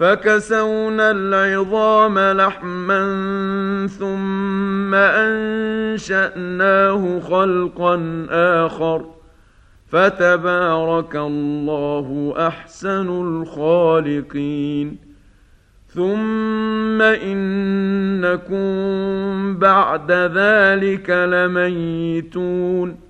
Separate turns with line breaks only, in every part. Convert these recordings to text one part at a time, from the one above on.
فكسونا العظام لحما ثم أنشأناه خلقا آخر. فتبارك الله أحسن الخالقين. ثم إنكم بعد ذلك لميتون.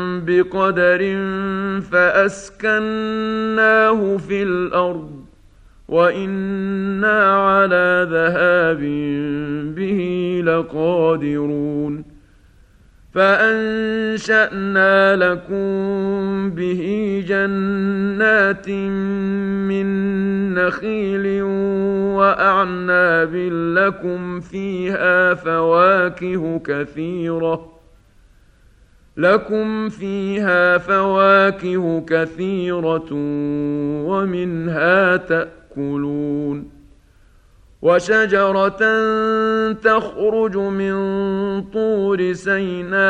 بقدر فأسكناه في الأرض وإنا على ذهاب به لقادرون فأنشأنا لكم به جنات من نخيل وأعناب لكم فيها فواكه كثيرة لكم فيها فواكه كثيره ومنها تاكلون وشجره تخرج من طور سيناء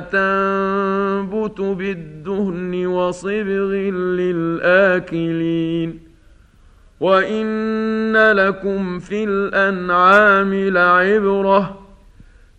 تنبت بالدهن وصبغ للاكلين وان لكم في الانعام لعبره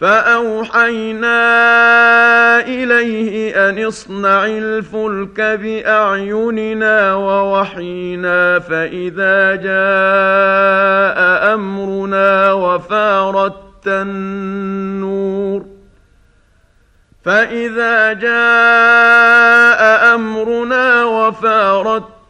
فأوحينا إليه أن اصنع الفلك بأعيننا ووحينا فإذا جاء أمرنا وفارت النور فإذا جاء أمرنا وفارت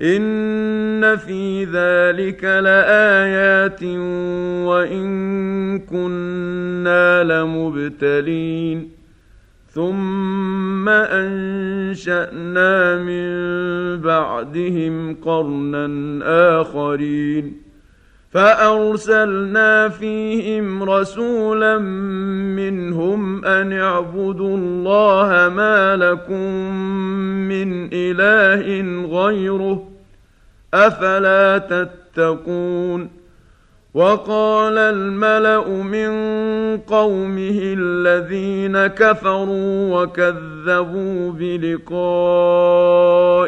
ان في ذلك لايات وان كنا لمبتلين ثم انشانا من بعدهم قرنا اخرين فارسلنا فيهم رسولا منهم ان اعبدوا الله ما لكم من اله غيره افلا تتقون وقال الملا من قومه الذين كفروا وكذبوا بلقاء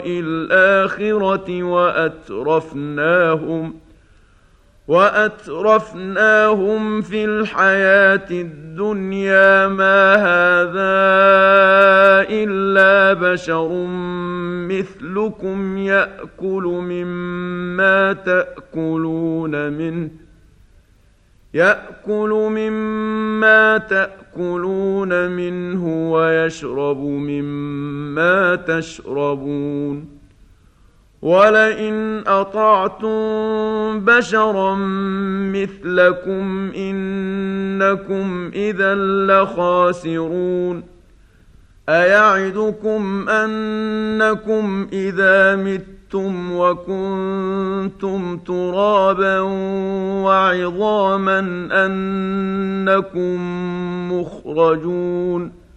الاخره واترفناهم وأترفناهم في الحياة الدنيا ما هذا إلا بشر مثلكم يأكل مما تأكلون منه يأكل مما تأكلون منه ويشرب مما تشربون ولئن أطعتم بشرا مثلكم إنكم إذا لخاسرون أيعدكم أنكم إذا متم وكنتم ترابا وعظاما أنكم مخرجون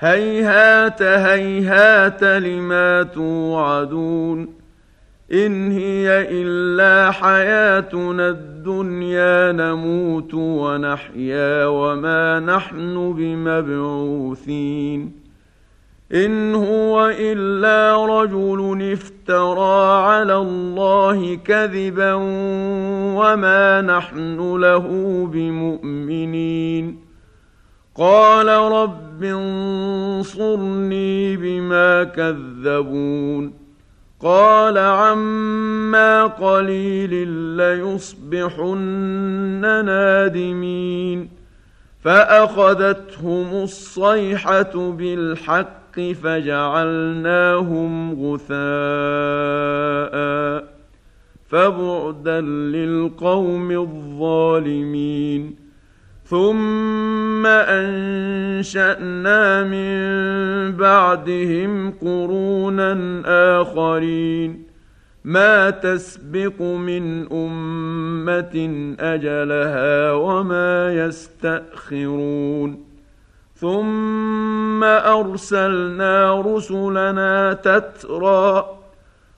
هيهات هيهات لما توعدون إن هي إلا حياتنا الدنيا نموت ونحيا وما نحن بمبعوثين إن هو إلا رجل افترى على الله كذبا وما نحن له بمؤمنين قال رب انصرني بما كذبون قال عما قليل ليصبحن نادمين فاخذتهم الصيحه بالحق فجعلناهم غثاء فبعدا للقوم الظالمين ثم انشانا من بعدهم قرونا اخرين ما تسبق من امه اجلها وما يستاخرون ثم ارسلنا رسلنا تترى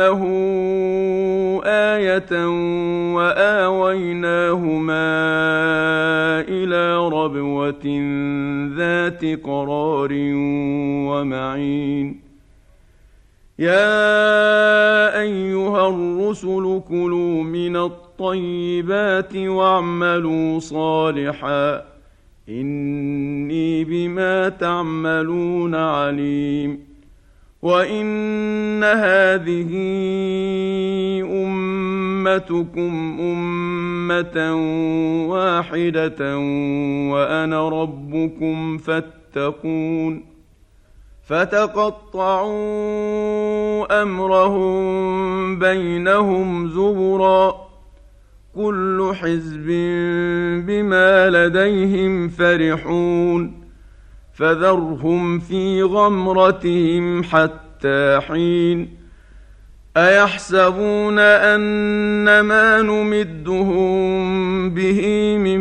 وامه إيه واويناهما إلى ربوه ذات قرار ومعين يا ايها الرسل كلوا من الطيبات واعملوا صالحا اني بما تعملون عليم وان هذه امتكم امه واحدة وأنا ربكم فاتقون فتقطعوا امرهم بينهم زبرا كل حزب بما لديهم فرحون فذرهم في غمرتهم حتى حين أيحسبون ان ما نمدهم به من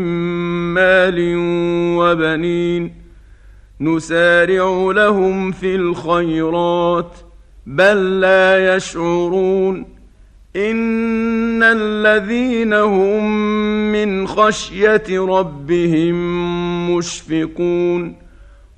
مال وبنين نسارع لهم في الخيرات بل لا يشعرون إن الذين هم من خشية ربهم مشفقون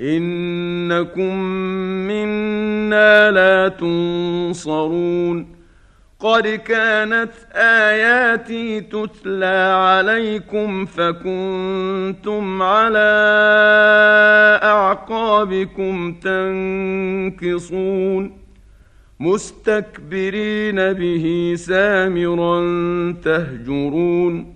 إنكم منا لا تنصرون قد كانت آياتي تتلى عليكم فكنتم على أعقابكم تنكصون مستكبرين به سامرا تهجرون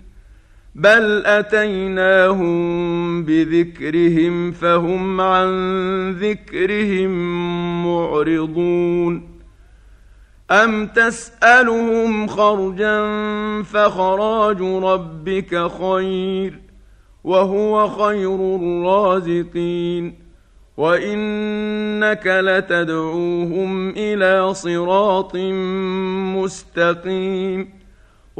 بل اتيناهم بذكرهم فهم عن ذكرهم معرضون أم تسألهم خرجا فخراج ربك خير وهو خير الرازقين وإنك لتدعوهم إلى صراط مستقيم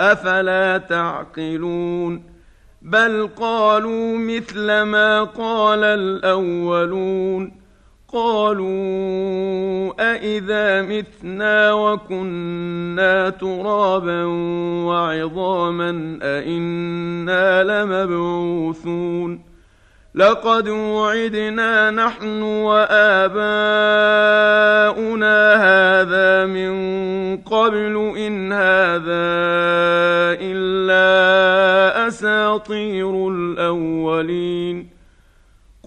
أفلا تعقلون بل قالوا مثل ما قال الأولون قالوا أإذا متنا وكنا ترابا وعظاما أإنا لمبعوثون لقد وعدنا نحن وآباؤنا هذا من قبل إن هذا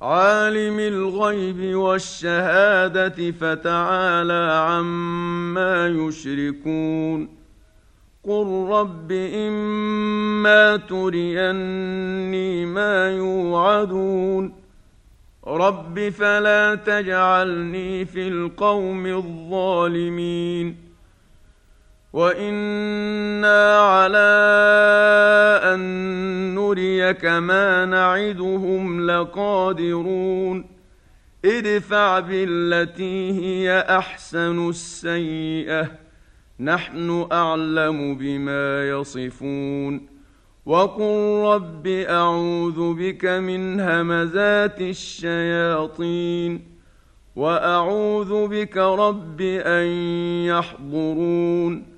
عالم الغيب والشهادة فتعالى عما يشركون. قل رب إما تريني ما يوعدون. رب فلا تجعلني في القوم الظالمين. وأنا على ان نريك ما نعدهم لقادرون ادفع بالتي هي احسن السيئه نحن اعلم بما يصفون وقل رب اعوذ بك من همزات الشياطين واعوذ بك رب ان يحضرون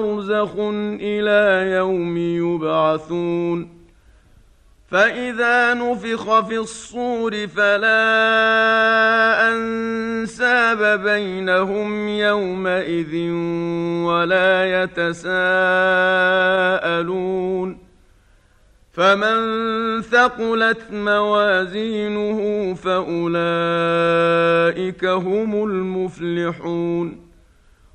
برزخ إلى يوم يبعثون فإذا نفخ في الصور فلا أنساب بينهم يومئذ ولا يتساءلون فمن ثقلت موازينه فأولئك هم المفلحون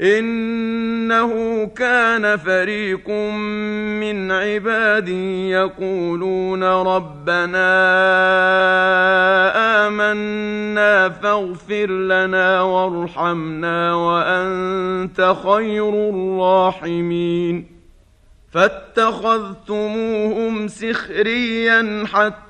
إنه كان فريق من عبادي يقولون ربنا آمنا فاغفر لنا وارحمنا وأنت خير الراحمين. فاتخذتموهم سخريا حتى